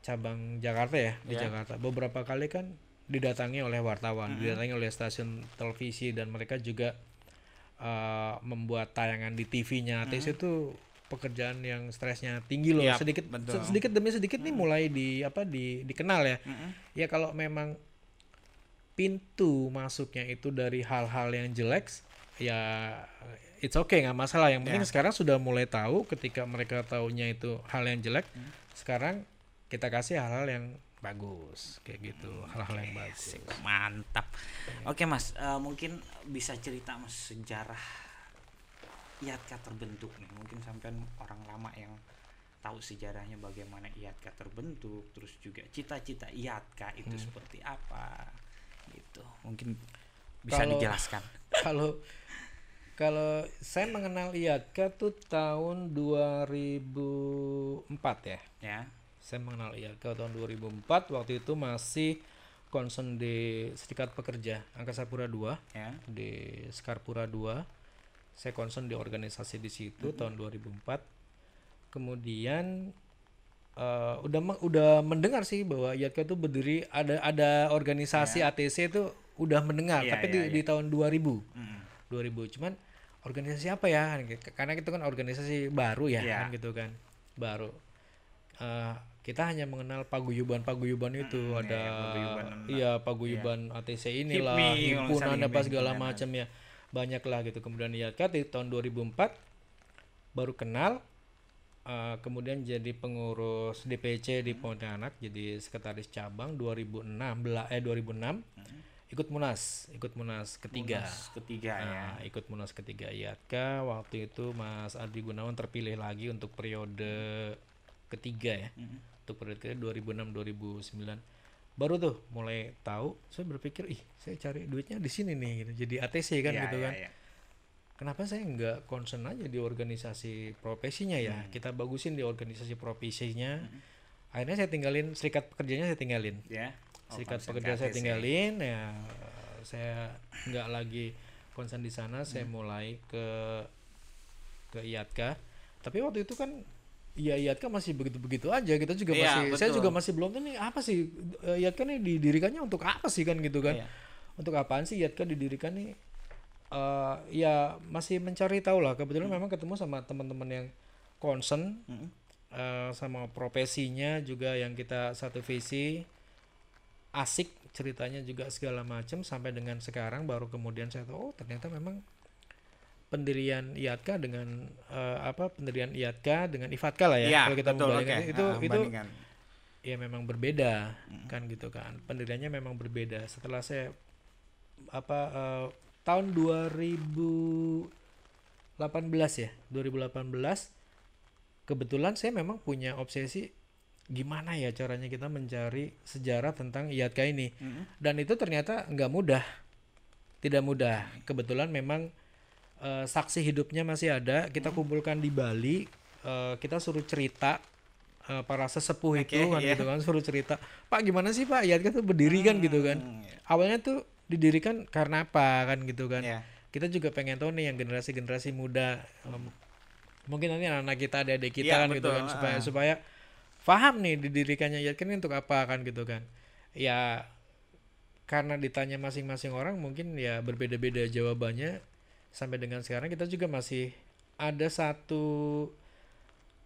cabang Jakarta ya di Ya. Jakarta beberapa kali kan didatangi oleh wartawan Mm-hmm. didatangi oleh stasiun televisi dan mereka juga eh, membuat tayangan di TV-nya ATC itu pekerjaan yang stresnya tinggi loh Yap, sedikit Mm-hmm. betul. sedikit demi sedikit nih mulai di apa di dikenal ya Mm-mm. ya kalau memang pintu masuknya itu dari hal-hal yang jelek ya it's okay nggak masalah yang penting Ya. sekarang sudah mulai tahu ketika mereka taunya itu hal yang jelek sekarang kita kasih hal-hal yang bagus kayak gitu hal-hal yang bagus Asik, mantap. Oke mas, eh, mungkin bisa cerita mas sejarah IATKA terbentuk nih. Mungkin sampai orang lama yang tahu sejarahnya bagaimana IATKA terbentuk, terus juga cita-cita IATKA itu seperti apa, gitu. Mungkin bisa Kalau- dijelaskan. kalau kalau saya mengenal IATKA tuh tahun 2004 ya Ya, saya mengenal IATKA tahun 2004 waktu itu masih concern di Serikat Pekerja Angkasa Pura II Ya. di Skarpura 2 saya concern di organisasi di situ tahun 2004 kemudian eh, udah udah mendengar sih bahwa IATKA itu berdiri ada ada organisasi ATC itu udah mendengar Iya, tapi iya, di, di tahun 2000 Mm. 2000 cuman organisasi apa ya? K- karena itu kan organisasi baru ya Iya. kan gitu kan baru. Eh, kita hanya mengenal paguyuban paguyuban itu ada iya, paguyuban, paguyuban ATC inilah himpunan apa himpunan, segala himpunan. macam ya banyak lah gitu. Kemudian IATKA di tahun 2004 baru kenal eh, kemudian jadi pengurus DPC di Pontianak jadi sekretaris cabang 2006 bela- eh 2006 ikut munas ikut munas ketiga. Munas ketiga ya. Nah, ikut munas ketiga. IATKA waktu itu Mas Adi Gunawan terpilih lagi untuk periode ketiga ya. Mhm. untuk periode ketiga 2006 2009 baru tuh mulai tahu saya berpikir ih saya cari duitnya di sini nih gitu. Jadi ATC kan Iya, gitu iya, kan. iya. Kenapa saya nggak concern aja di organisasi profesinya ya Hmm. kita bagusin di organisasi profesinya akhirnya saya tinggalin serikat pekerjanya saya tinggalin Ya. Oh, serikat pekerja saya KTC. tinggalin ya saya nggak lagi konsen di sana saya Hmm. mulai ke ke IATKA tapi waktu itu kan ya IATKA masih begitu-begitu aja kita juga Iya, masih saya betul. juga masih belum tahu nih apa sih eh, IATKA nih didirikannya untuk apa sih kan gitu kan Iya. untuk apaan sih IATKA didirikan nih Eh, ya masih mencari tahu lah kebetulan Hmm. memang ketemu sama teman-teman yang concern Mm. eh, sama profesinya juga yang kita satu visi asik ceritanya juga segala macam sampai dengan sekarang baru kemudian saya tahu oh ternyata memang pendirian IATKA dengan eh, apa pendirian IATKA dengan IFATKA lah ya Iya, kalau kita betul, membandingkan oke. itu Ah, itu bandingkan. ya memang berbeda kan gitu kan pendiriannya memang berbeda setelah saya apa eh, tahun 2018 ya 2018 kebetulan saya memang punya obsesi gimana ya caranya kita mencari sejarah tentang IATKA ini Mm. dan itu ternyata nggak mudah tidak mudah kebetulan memang eh, saksi hidupnya masih ada kita kumpulkan di Bali eh, kita suruh cerita eh, para sesepuh itu kan iya. gitu kan suruh cerita Pak gimana sih Pak IATKA tuh berdiri kan gitu kan Mm, iya. awalnya tuh didirikan karena apa kan gitu kan? Iya. kita juga pengen tahu nih yang generasi-generasi muda em, mungkin nanti anak-anak kita adik-adik kita Iya, kan gitu betul, kan? Supaya ah. supaya paham nih didirikannya IATKA ini untuk apa kan gitu kan? Ya karena ditanya masing-masing orang mungkin ya berbeda-beda jawabannya. Sampai dengan sekarang kita juga masih ada satu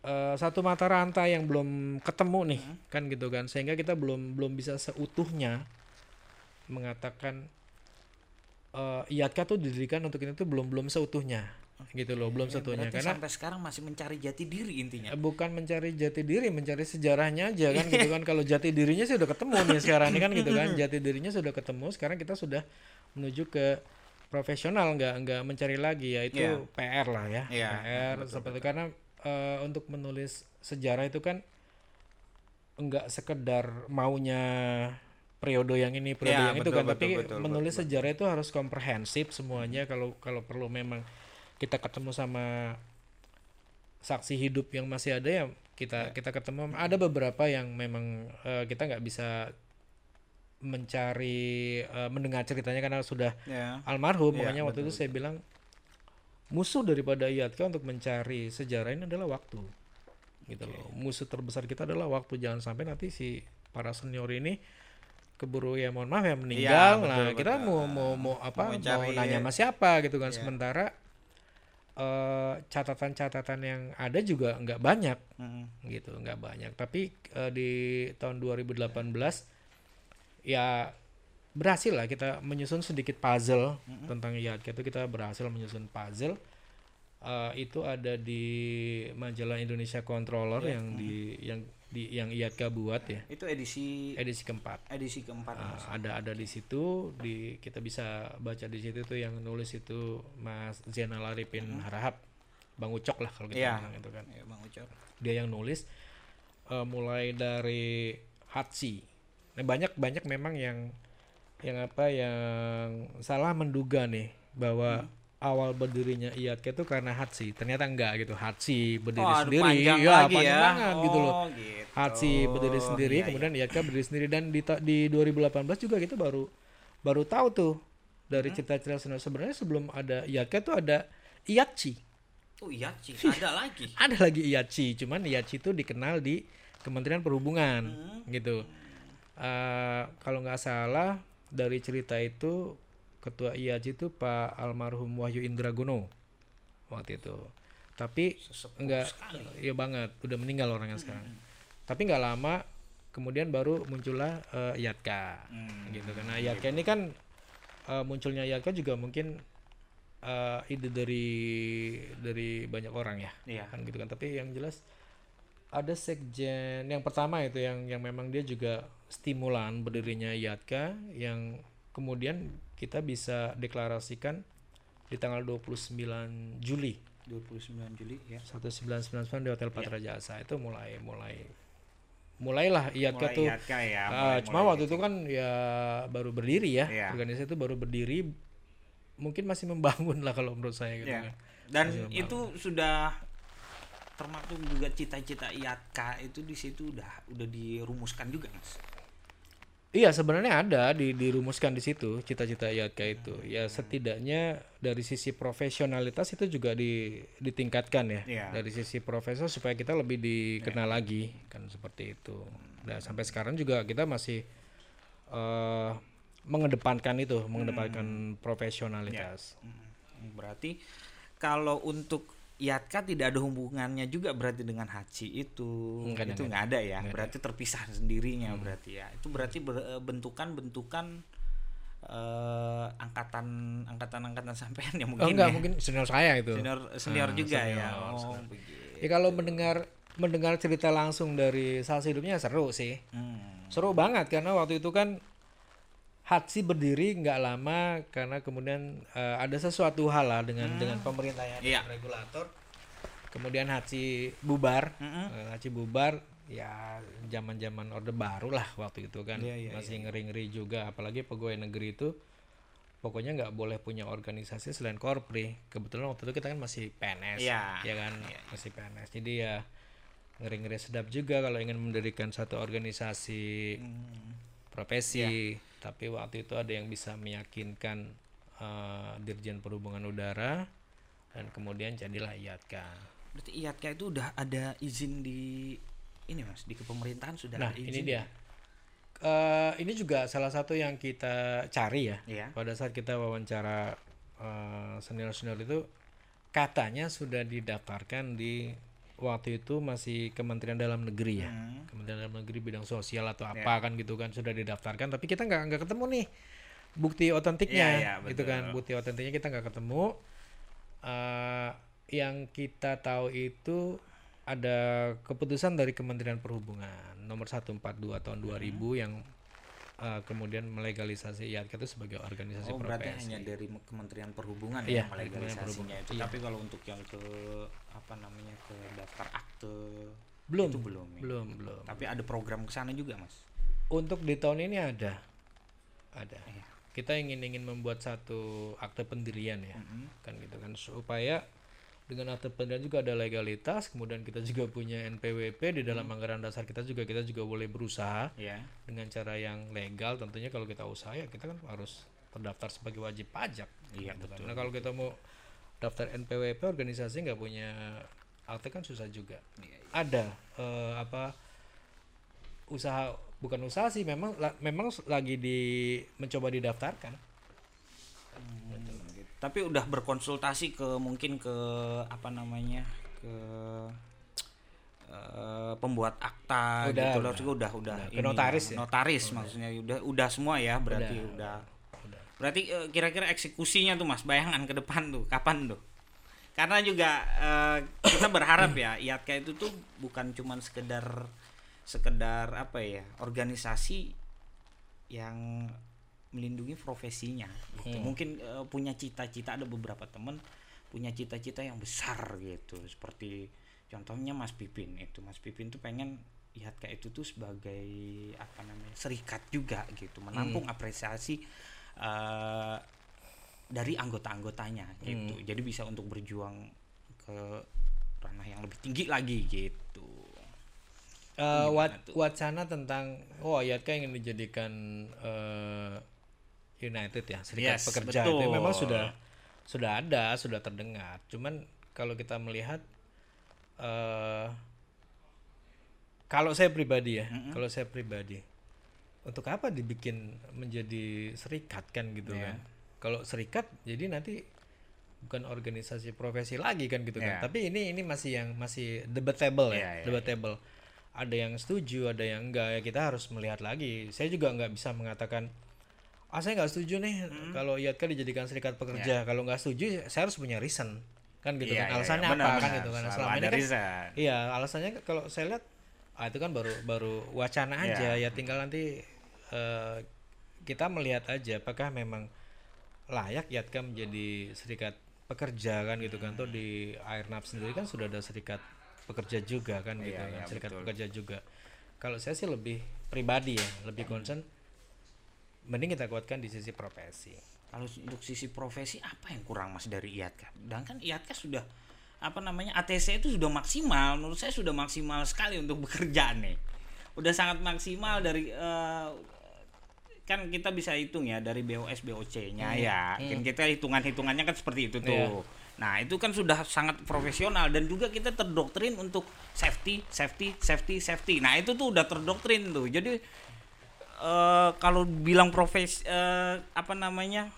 eh, satu mata rantai yang belum ketemu nih kan gitu kan? Sehingga kita belum belum bisa seutuhnya mengatakan eh IATKA tuh didirikan untuk ini tuh belum belum seutuhnya gitu loh belum seutuhnya. Berarti karena sampai sekarang masih mencari jati diri intinya. Eh, bukan mencari jati diri mencari sejarahnya aja kan gitu kan. Kalau jati dirinya sih udah ketemu nih sekarang ini kan gitu kan. Jati dirinya sudah ketemu sekarang kita sudah menuju ke profesional nggak nggak mencari lagi. Ya itu Iya. PR lah ya Iya, PR seperti karena eh, untuk menulis sejarah itu kan nggak sekedar maunya periode yang ini periode Iya, yang itu betul, kan. betul, tapi betul, menulis sejarah itu harus komprehensif semuanya. Kalau kalau perlu memang kita ketemu sama saksi hidup yang masih ada ya kita kita ketemu. Ada beberapa yang memang eh, kita nggak bisa mencari eh, mendengar ceritanya karena sudah Ya. almarhum. Iya, makanya waktu itu saya bilang musuh daripada IATKA untuk mencari sejarah ini adalah waktu. Gitu loh. Musuh terbesar kita adalah waktu. Jangan sampai nanti si para senior ini keburu ya mohon maaf ya meninggal. Betul, nah kita betul. mau mau mau apa mau, mencari- nanya sama siapa gitu kan Iya. sementara eh, catatan-catatan yang ada juga nggak banyak Mm. gitu nggak banyak. Tapi eh, di tahun 2018 ya berhasil lah kita menyusun sedikit puzzle tentang IATKA itu kita berhasil menyusun puzzle. Eh, itu ada di majalah Indonesia Controller yang di yang di yang IATKA buat ya Itu edisi edisi keempat edisi keempat. Nah, ada ada di situ di kita bisa baca di situ tuh yang nulis itu Mas Zainal Arifin Harahap Bang Ucok lah kalau kita Iya. bilang itu kan Ya, Bang Ucok. dia yang nulis eh, mulai dari Hatsi. Nah, banyak banyak memang yang yang apa yang salah menduga nih bahwa awal berdirinya IATK itu karena Hatsi. Ternyata enggak gitu. Hatsi berdiri Oh, sendiri. panjang ya, lagi panjang ya. banget gitu loh. Oh, gitu. Hatsi berdiri sendiri, Iya, kemudian IATK berdiri sendiri dan di di 2018 juga kita baru baru tahu tuh dari cerita-cerita sebenarnya sebenarnya sebelum ada IATK tuh ada IATCI. iya. Oh iya sih, ada lagi. Ada lagi IATCI, cuman IATCI itu dikenal di Kementerian Perhubungan gitu. Eh, kalau nggak salah dari cerita itu ketua IATCI itu Pak almarhum Wahyu Indragono waktu itu. Tapi Sesepuh enggak sekali. iya banget, udah meninggal orangnya sekarang. Tapi nggak lama kemudian baru muncullah eh, IATK Hmm, gitu karena IATK ini kan eh, munculnya IATK juga mungkin eh, ide dari dari banyak orang ya Iya. kan gitu kan tapi yang jelas ada sekjen yang pertama itu yang yang memang dia juga stimulan berdirinya IATK yang kemudian kita bisa deklarasikan di tanggal 29 Juli 29 Juli ya. 1999 di Hotel Patra Jasa itu mulai mulai mulailah IATK Mulai tuh ya. Mulai- cuma mulai waktu itu kan ya baru berdiri ya Iya. organisasi itu baru berdiri mungkin masih membangun lah kalau menurut saya gitu Ya. kan Dan Masih itu sudah termasuk juga cita-cita IATK itu di situ udah udah dirumuskan juga mas. Iya sebenarnya ada di dirumuskan di situ cita-cita IATK itu. Ya setidaknya dari sisi profesionalitas itu juga di, ditingkatkan ya. Iya. dari sisi profesor supaya kita lebih dikenal lagi kan seperti itu. Dan sampai sekarang juga kita masih eh, mengedepankan itu mengedepankan profesionalitas. Hmm, Berarti kalau untuk IATK tidak ada hubungannya juga berarti dengan haji itu Enggak, itu enggak. nggak ada ya berarti terpisah sendirinya berarti ya itu berarti ber- eh, bentukan-bentukan eh, angkatan angkatan angkatan sampean ya oh, mungkin enggak ya. mungkin senior saya itu senior senior Ah, juga senior, ya senior. oh begitu Ya kalau mendengar mendengar cerita langsung dari salsa hidupnya seru sih. Hmm. Seru banget karena waktu itu kan Hatsi berdiri nggak lama karena kemudian eh, ada sesuatu hal lah dengan dengan pemerintah ya, Iya. dengan regulator. Kemudian Hatsi bubar, Mm-mm. Eh, Hatsi bubar ya zaman-zaman orde baru lah waktu itu kan Iya, iya, masih ngeri-ngeri juga apalagi pegawai negeri itu pokoknya nggak boleh punya organisasi selain korpri kebetulan waktu itu kita kan masih PNS Iya. ya kan masih PNS jadi ya ngeri-ngeri sedap juga kalau ingin mendirikan satu organisasi Hmm. profesi tapi waktu itu ada yang bisa meyakinkan eh, Dirjen Perhubungan Udara dan kemudian jadilah IATK berarti IATK itu udah ada izin di ini mas? Di kepemerintahan sudah nah ada ini izin? dia. Eh, ini juga salah satu yang kita cari ya. Iya. pada saat kita wawancara eh, senior-senior itu katanya sudah didaftarkan di waktu itu masih Kementerian Dalam Negeri ya. Hmm. Kementerian Dalam Negeri bidang sosial atau apa kan gitu kan sudah didaftarkan. Tapi kita nggak nggak ketemu nih bukti otentiknya Iya, iya, gitu kan. bukti otentiknya kita nggak ketemu. Eh, yang kita tahu itu ada keputusan dari Kementerian Perhubungan nomor 142 tahun 2000 yang eh, kemudian melegalisasi IATK itu sebagai organisasi Oh berarti profesi. hanya dari Me- Kementerian Perhubungan Iya, ya melegalisasinya itu. Iya. Tapi kalau untuk yang ke apa namanya ke daftar akte Belum. itu belum. ya? Belum, belum. Tapi ada program ke sana juga mas. Untuk di tahun ini ada. Ada. Iya. Kita ingin ingin membuat satu akte pendirian ya. Mm-mm. Kan gitu kan supaya dengan akte pendirian juga ada legalitas, kemudian kita juga punya NPWP di dalam anggaran dasar kita juga kita juga boleh berusaha Ya. dengan cara yang legal. Tentunya kalau kita usaha ya kita kan harus terdaftar sebagai wajib pajak. Iya, gitu kan. Nah kalau kita mau daftar NPWP organisasi nggak punya akte kan susah juga. Iya, ada eh, apa usaha bukan usaha sih memang la- memang lagi di mencoba didaftarkan. Gitu. Tapi udah berkonsultasi ke mungkin ke apa namanya ke eh, pembuat akta Udah, gitu loh. udah. juga udah udah Ke notaris ya? notaris maksudnya. Udah udah semua ya berarti udah, Udah. berarti eh, kira-kira eksekusinya tuh mas bayangan ke depan tuh kapan tuh? Karena juga eh, kita berharap ya IATK itu tuh bukan cuman sekedar sekedar apa ya organisasi yang melindungi profesinya gitu. Hmm. mungkin eh, punya cita-cita ada beberapa temen punya cita-cita yang besar gitu seperti contohnya Mas Pipin itu Mas Pipin tuh pengen IATK itu tuh sebagai apa namanya serikat juga gitu menampung Hmm. apresiasi eh, dari anggota-anggotanya gitu. Hmm. Jadi bisa untuk berjuang ke ranah yang lebih tinggi lagi gitu. Eh, Gimana wat- wacana tentang oh Yatka ingin dijadikan eh, United ya serikat Yes, pekerja betul. itu memang sudah sudah ada sudah terdengar. Cuman kalau kita melihat eh kalau saya pribadi ya kalau saya pribadi untuk apa dibikin menjadi serikat kan gitu Iya. kan? Kalau serikat jadi nanti bukan organisasi profesi lagi kan gitu Iya. kan tapi ini ini masih yang masih debatable Iya, ya iya, debatable. Ada yang setuju ada yang enggak ya kita harus melihat lagi. Saya juga nggak bisa mengatakan ah saya nggak setuju nih. Hmm. kalau IATKA dijadikan serikat pekerja. Kalau nggak setuju saya harus punya reason. Kan gitu Iya, kan. iya, alasannya iya. apa? Benar, kan benar. gitu kan. Nah, Selalu selama ini kan iya alasannya kan kalau saya lihat ah itu kan baru baru wacana aja. Iya. ya tinggal nanti eh, kita melihat aja apakah memang layak IATKA menjadi serikat pekerja kan gitu kan. Tuh di Airnav sendiri kan sudah ada serikat pekerja juga kan gitu Iya, kan. iya, serikat betul. pekerja juga. Kalau saya sih lebih pribadi ya lebih concern mending kita kuatkan di sisi profesi Kalau untuk sisi profesi apa yang kurang mas dari IATKA? Dan kan IATKA sudah apa namanya ATC itu sudah maksimal. Menurut saya sudah maksimal sekali untuk bekerja nih. Udah sangat maksimal dari eh, kan kita bisa hitung ya dari BOS BOC-nya ya. Kan kita hitungan hitungannya kan seperti itu tuh. Iya. Nah itu kan sudah sangat profesional dan juga kita terdoktrin untuk safety, safety, safety, safety. Nah itu tuh udah terdoktrin tuh. Jadi eh kalau bilang profes eh, apa namanya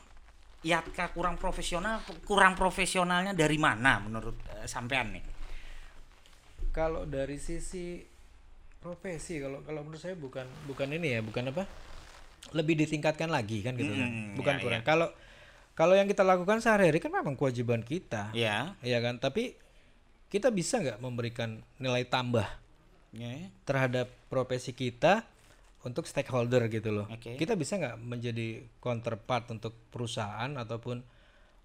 Yatka kurang profesional kurang profesionalnya dari mana menurut eh, sampean nih? Kalau dari sisi profesi kalau kalau menurut saya bukan bukan ini ya bukan apa lebih ditingkatkan lagi kan gitu kan. Mm, bukan ya, kurang. kalau kalau yang kita lakukan sehari-hari kan memang kewajiban kita. Ya. Ya kan? Tapi kita bisa nggak memberikan nilai tambah ya. terhadap profesi kita untuk stakeholder gitu loh. Oke. Kita bisa nggak menjadi counterpart untuk perusahaan ataupun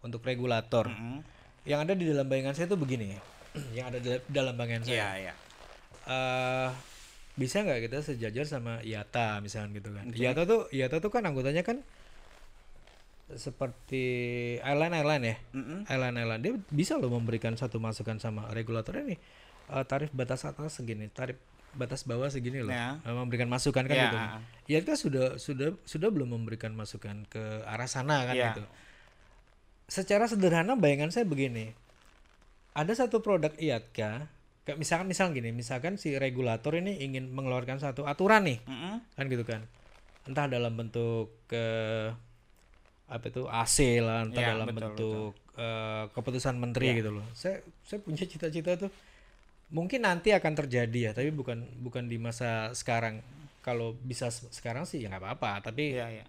untuk regulator. Mm-mm. Yang ada di dalam bayangan saya itu begini ya. yang ada di dalam bayangan saya. Iya, iya. eh, bisa nggak kita sejajar sama IATA misalnya gitu kan? IATA tuh IATA tuh kan anggotanya kan seperti airline airline ya. Mm-mm. Airline airline dia bisa loh memberikan satu masukan sama regulator ini eh, tarif batas atas segini, tarif batas bawah segini loh. Ya. Eh, memberikan masukan kan Ya. gitu. IATA sudah sudah sudah belum memberikan masukan ke arah sana kan Ya. gitu. Secara sederhana bayangan saya begini. Ada satu produk IATKA kayak misalkan misal gini, misalkan si regulator ini ingin mengeluarkan satu aturan nih, Mm-mm. kan gitu kan. Entah dalam bentuk ke apa itu AC lah, entah Ya, dalam betul, bentuk eh, keputusan menteri Ya. gitu loh. Saya saya punya cita-cita tuh mungkin nanti akan terjadi ya, tapi bukan bukan di masa sekarang. Kalau bisa se- sekarang sih ya nggak apa-apa, tapi Iya, iya.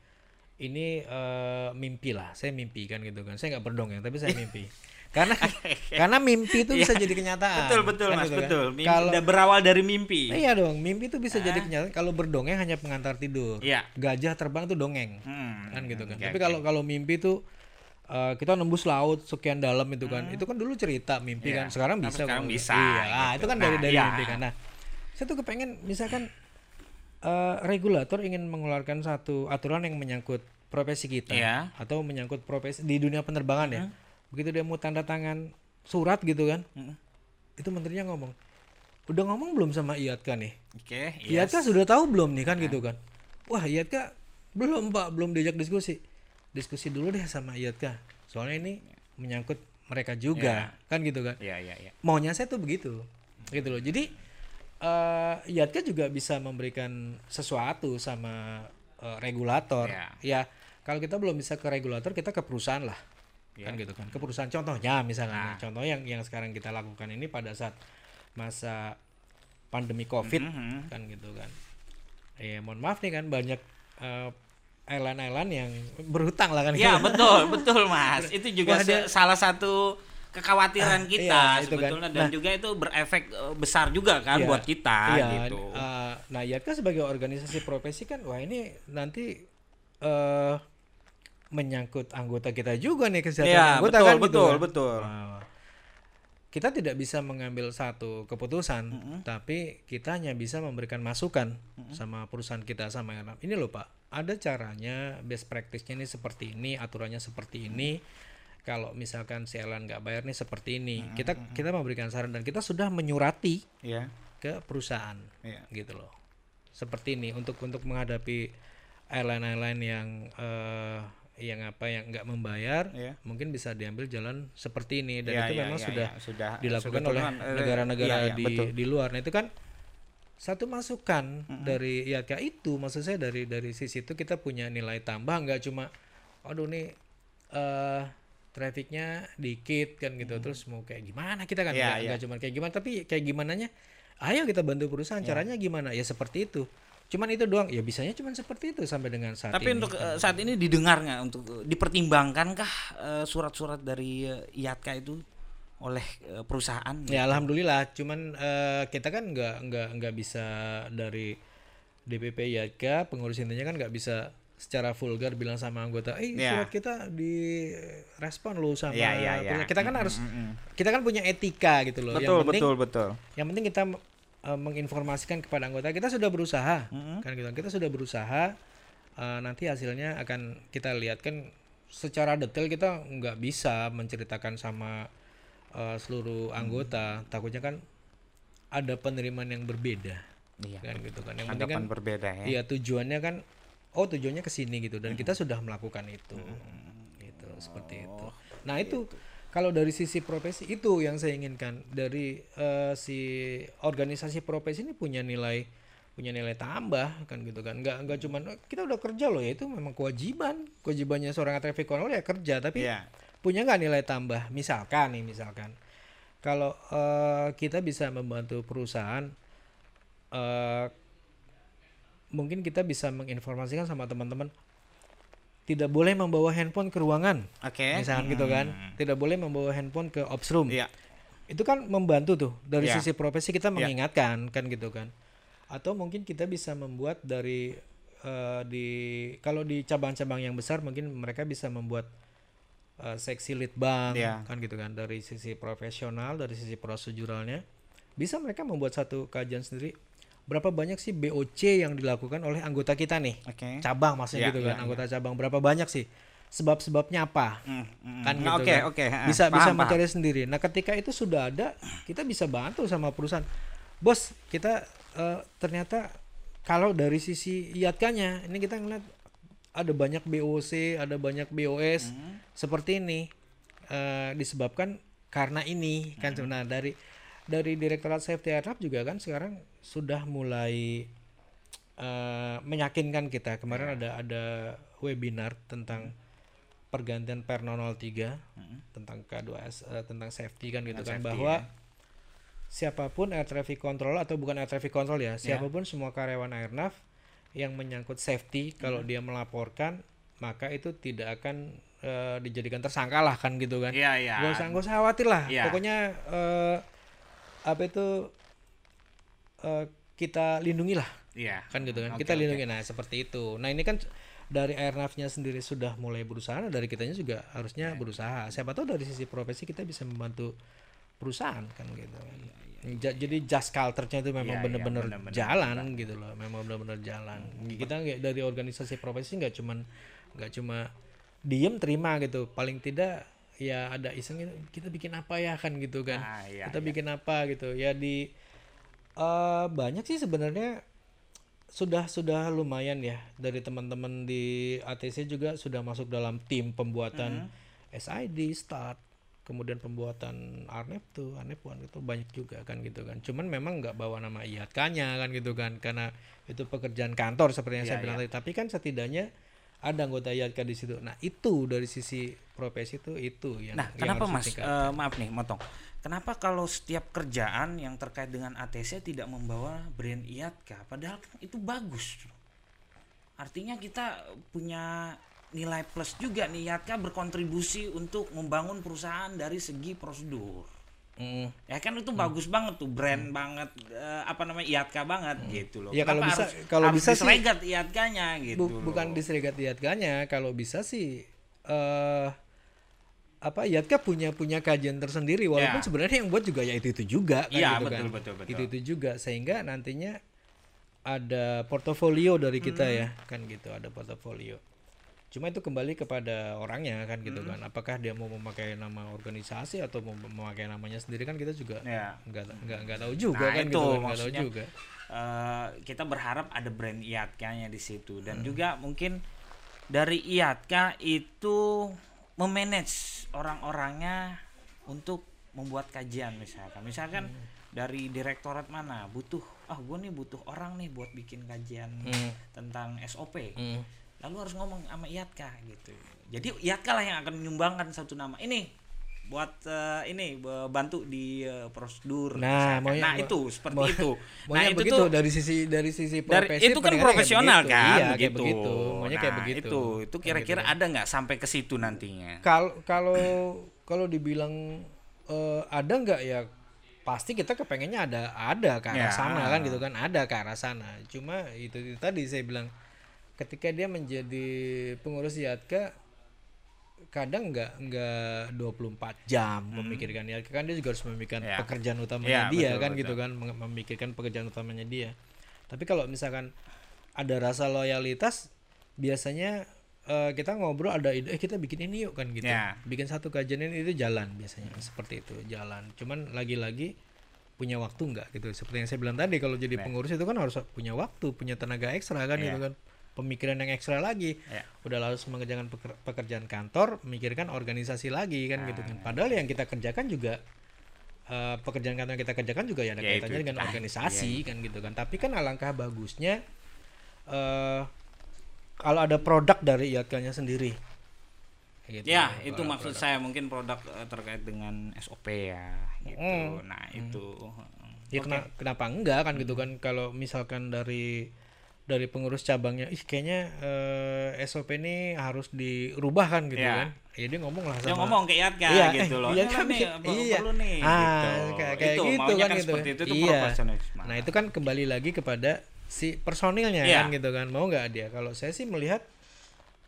ini eh, mimpi lah saya mimpi kan gitu kan saya nggak berdongeng tapi saya mimpi karena karena mimpi itu bisa jadi kenyataan Betul, betul, kan Mas, gitu kan. betul. Mimpi kalau udah berawal dari mimpi. iya dong mimpi itu bisa jadi kenyataan kalau berdongeng hanya pengantar tidur Iya. gajah terbang itu dongeng Hmm, kan gitu kan oke, tapi kalau kalau mimpi itu eh, kita nembus laut sekian dalam itu kan itu kan dulu cerita mimpi Iya. kan sekarang bisa sekarang kok. bisa, iya gitu. itu kan dari Nah, dari iya. mimpi kan nah saya tuh kepengen misalkan eh, regulator ingin mengeluarkan satu aturan yang menyangkut profesi kita Iya. atau menyangkut profesi di dunia penerbangan ya Mm-hmm. begitu dia mau tanda tangan surat gitu kan Mm-mm. itu menterinya ngomong udah ngomong belum sama IATKA nih Oke, IATKA yes. sudah tahu belum nih kan gitu kan wah IATKA belum pak belum diajak diskusi diskusi dulu deh sama IATKA soalnya ini menyangkut mereka juga kan gitu kan? Iya, iya, iya. maunya saya tuh begitu gitu loh. Jadi IATKA juga bisa memberikan sesuatu sama eh, regulator. Ya. ya kalau kita belum bisa ke regulator kita ke perusahaan lah. Kan gitu kan? Ke perusahaan contohnya misalnya. Contoh yang yang sekarang kita lakukan ini pada saat masa pandemi covid Mhm. kan gitu kan? Ya mohon maaf nih kan banyak eh, airline-airline yang berhutang lah kan Ya gitu. betul betul mas. Itu juga Wah, dia- salah satu kekhawatiran kita iya, itu kan. sebetulnya dan Nah. juga itu berefek eh, besar juga kan Iya, buat kita iya, gitu. eh, nah IATKA sebagai organisasi profesi kan wah ini nanti eh menyangkut anggota kita juga nih kesehatan Iya, anggota betul, kan gitu betul, kan. betul. Kita tidak bisa mengambil satu keputusan, tapi kita hanya bisa memberikan masukan sama perusahaan kita sama yang ini loh Pak. ada caranya best practice-nya ini seperti ini aturannya seperti ini. Kalau misalkan si airline nggak bayar nih seperti ini. Kita kita memberikan saran dan kita sudah menyurati Iya. ke perusahaan Iya. gitu loh. Seperti ini untuk untuk menghadapi airline airline yang eh, yang apa yang nggak membayar Iya. mungkin bisa diambil jalan seperti ini dan Iya, itu iya, memang iya, sudah iya. sudah dilakukan sudah oleh eh, negara-negara iya, iya, di betul. di luar. Nah itu kan satu masukan dari ya kayak itu maksud saya dari dari sisi itu kita punya nilai tambah nggak cuma aduh nih eh trafficnya dikit kan gitu terus mau kayak gimana kita kan Iya, nggak nggak cuma kayak gimana tapi kayak gimana nya ayo kita bantu perusahaan Iya. caranya gimana ya seperti itu cuman itu doang ya bisanya cuman seperti itu sampai dengan saat Tapi ini untuk eh, saat ini didengar nggak untuk eh, dipertimbangkankah eh, surat-surat dari eh, IATKA itu oleh eh, perusahaan? Ya alhamdulillah, cuman eh, kita kan nggak nggak nggak bisa dari DPP YK pengurus intinya kan nggak bisa secara vulgar bilang sama anggota, eh Ya. surat kita direspon lo sama iya, iya. perusahaan." kita kan harus Mm-mm. kita kan punya etika gitu loh. Betul, yang penting betul, betul. yang penting kita eh, menginformasikan kepada anggota kita sudah berusaha. Mm-mm. kan gitu kita sudah berusaha eh, nanti hasilnya akan kita lihat. Kan secara detail kita nggak bisa menceritakan sama eh, seluruh anggota. Takutnya kan ada penerimaan yang berbeda. Iya. kan gitu kan. Yang penting kan berbeda ya. iya tujuannya kan oh tujuannya ke sini gitu dan kita sudah melakukan itu. Gitu seperti itu. Nah itu kalau dari sisi profesi itu yang saya inginkan. Dari eh, si organisasi profesi ini punya nilai punya nilai tambah kan gitu kan. Nggak nggak cuman "Oh, kita udah kerja loh. Ya itu memang kewajiban. Kewajibannya seorang traffic control ya kerja tapi Iya. punya nggak nilai tambah? Misalkan nih misalkan. Kalau eh, kita bisa membantu perusahaan eh, mungkin kita bisa menginformasikan sama teman-teman tidak boleh membawa handphone ke ruangan Oke. misalkan gitu kan tidak boleh membawa handphone ke ops room Iya. itu kan membantu tuh dari Iya. sisi profesi kita Iya. mengingatkan kan gitu kan atau mungkin kita bisa membuat dari eh, di kalau di cabang-cabang yang besar mungkin mereka bisa membuat eh, seksi lead bank Iya. kan gitu kan dari sisi profesional dari sisi proseduralnya bisa mereka membuat satu kajian sendiri berapa banyak sih BOC yang dilakukan oleh anggota kita nih Oke. cabang maksudnya Iya, gitu kan iya, anggota cabang berapa banyak sih sebab-sebabnya apa Mm, mm, kan mm. gitu Oke, kan. oke. ah, bisa paham, bisa paham. mencari sendiri nah ketika itu sudah ada kita bisa bantu sama perusahaan bos kita eh, ternyata kalau dari sisi IATKA-nya ini kita ngeliat ada banyak BOC ada banyak BOS Hmm. seperti ini eh, disebabkan karena ini kan Hmm. sebenarnya dari dari Direktorat Safety Aircraft juga kan sekarang sudah mulai eh, meyakinkan kita kemarin Ya. ada ada webinar tentang pergantian Per 03 tentang K2S eh, tentang safety kan gitu kan Hmm. safety, bahwa ya. siapa pun air traffic control atau bukan air traffic control ya siapa pun semua karyawan airnav yang menyangkut safety kalau Hmm. dia melaporkan maka itu tidak akan eh, dijadikan tersangka lah kan gitu kan Iya, iya. nggak usah nggak usah khawatir lah Iya. pokoknya eh, apa itu eh, kita lindungi lah Iya. kan gitu kan? Oke, kita lindungi. Nah seperti itu. Nah ini kan dari airnavnya sendiri sudah mulai berusaha nah dari kitanya juga harusnya Iya. berusaha. Siapa tahu dari sisi profesi kita bisa membantu perusahaan kan gitu. Kan Ja- jadi just culture-nya itu memang Iya, iya, benar-benar jalan gitu loh. Memang benar-benar jalan. Kita nggak dari organisasi profesi nggak cuman nggak cuma diem terima gitu. Paling tidak ya ada iseng gitu, kita bikin apa ya? kan gitu kan. Ah, iya, kita iya. bikin apa? gitu. Ya di eh banyak sih sebenarnya sudah sudah lumayan ya dari teman-teman di ATC juga sudah masuk dalam tim pembuatan Mm-hmm. SID start kemudian pembuatan Arnep tuh Arnep One itu banyak juga kan gitu kan. Cuman memang nggak bawa nama IATK-nya kan gitu kan karena itu pekerjaan kantor seperti yang saya Iya, bilang tadi. Tapi kan setidaknya ada anggota IATK di situ nah itu dari sisi profesi itu itu yang Nah, yang kenapa harus Mas? eh, maaf nih, motong. Kenapa kalau setiap kerjaan yang terkait dengan ATC tidak membawa brand IATKA padahal kan itu bagus. Artinya kita punya nilai plus juga nih IATKA berkontribusi untuk membangun perusahaan dari segi prosedur. Mm. Ya kan itu bagus banget tuh brand banget eh, apa namanya IATKA banget gitu loh. Ya, kalau bisa- harus, kalau harus bisa sih- diselegat IATKA-nya gitu. Bu- loh. bukan diserigat IATKA-nya kalau bisa sih eh apa IATKA punya punya kajian tersendiri walaupun Ya. sebenarnya yang buat juga ya itu itu juga kan Iya, gitu betul, kan betul, betul. itu itu juga sehingga nantinya ada portofolio dari kita ya kan gitu ada portofolio cuma itu kembali kepada orangnya kan gitu kan apakah dia mau memakai nama organisasi atau mau memakai namanya sendiri kan kita juga Ya. nggak nggak nggak tahu juga Nah, kan itu gitu kan nggak tahu juga Eh, kita berharap ada brand IATKA-nya di situ Hmm. dan juga mungkin dari IATKA itu memanage orang-orangnya untuk membuat kajian misalkan misalkan Hmm. dari direktorat mana butuh ah gue nih butuh orang nih buat bikin kajian Hmm. tentang SOP Hmm. Lalu harus ngomong sama IATKA gitu. Jadi IATKA lah yang akan menyumbangkan satu nama. Ini buat eh, ini bantu di eh, prosedur. Nah, maunya- nah itu seperti mau- itu. Nah maunya itu begitu tuh dari sisi dari sisi dari itu kan kayak profesional begitu. kan iya, kayak begitu. begitu. Maunya kayak Nah, begitu. itu itu Kayak kira-kira gitu. ada nggak sampai ke situ nantinya? Kalau kalau kalau dibilang eh, ada nggak ya pasti kita kepengennya ada ada ke arah Ya. sana kan gitu kan ada ke arah sana. Cuma itu, itu tadi saya bilang ketika dia menjadi pengurus Yatka kadang nggak nggak 24 jam memikirkan Yatka kan dia juga harus memikirkan Hmm. Ya. pekerjaan utamanya Ya, dia betul, kan betul. gitu kan mem- memikirkan pekerjaan utamanya dia tapi kalau misalkan ada rasa loyalitas biasanya eh, kita ngobrol ada ide eh kita bikin ini yuk kan gitu Ya. bikin satu kajian ini itu jalan biasanya seperti itu jalan cuman lagi-lagi punya waktu nggak gitu seperti yang saya bilang tadi kalau jadi pengurus itu kan harus punya waktu punya tenaga ekstra kan Ya. gitu kan pemikiran yang ekstra lagi. Ya. udah harus mengerjakan peker- pekerjaan kantor memikirkan organisasi lagi kan gitu Ah. kan padahal yang kita kerjakan juga eh, pekerjaan kantor yang kita kerjakan juga ya ada Ya, kaitannya dengan tadi. organisasi kan gitu kan. Tapi kan alangkah bagusnya eh kalau ada produk dari IATK-nya sendiri. Gitu. ya itu maksud saya. Mungkin produk eh, terkait dengan SOP ya gitu. Mm. nah itu. Ya kena- kenapa enggak kan gitu kan. Kalau misalkan dari dari pengurus cabangnya ih kayaknya eh, SOP ini harus dirubah kan gitu Ya. kan. Ya dia ngomong lah sama dia ngomong ke IATKA Iya, gitu eh, loh iya "Ini kan, nih iya. perlu, nih Ah, gitu kayak, kayak itu gitu kan kan gitu. seperti itu itu Iya. profesionalisme Nah, itu kan kembali lagi kepada si personilnya Iya. kan gitu kan. Mau nggak dia? Kalau saya sih melihat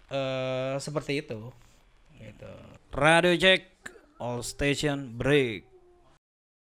eh seperti itu. Gitu. radio check all station break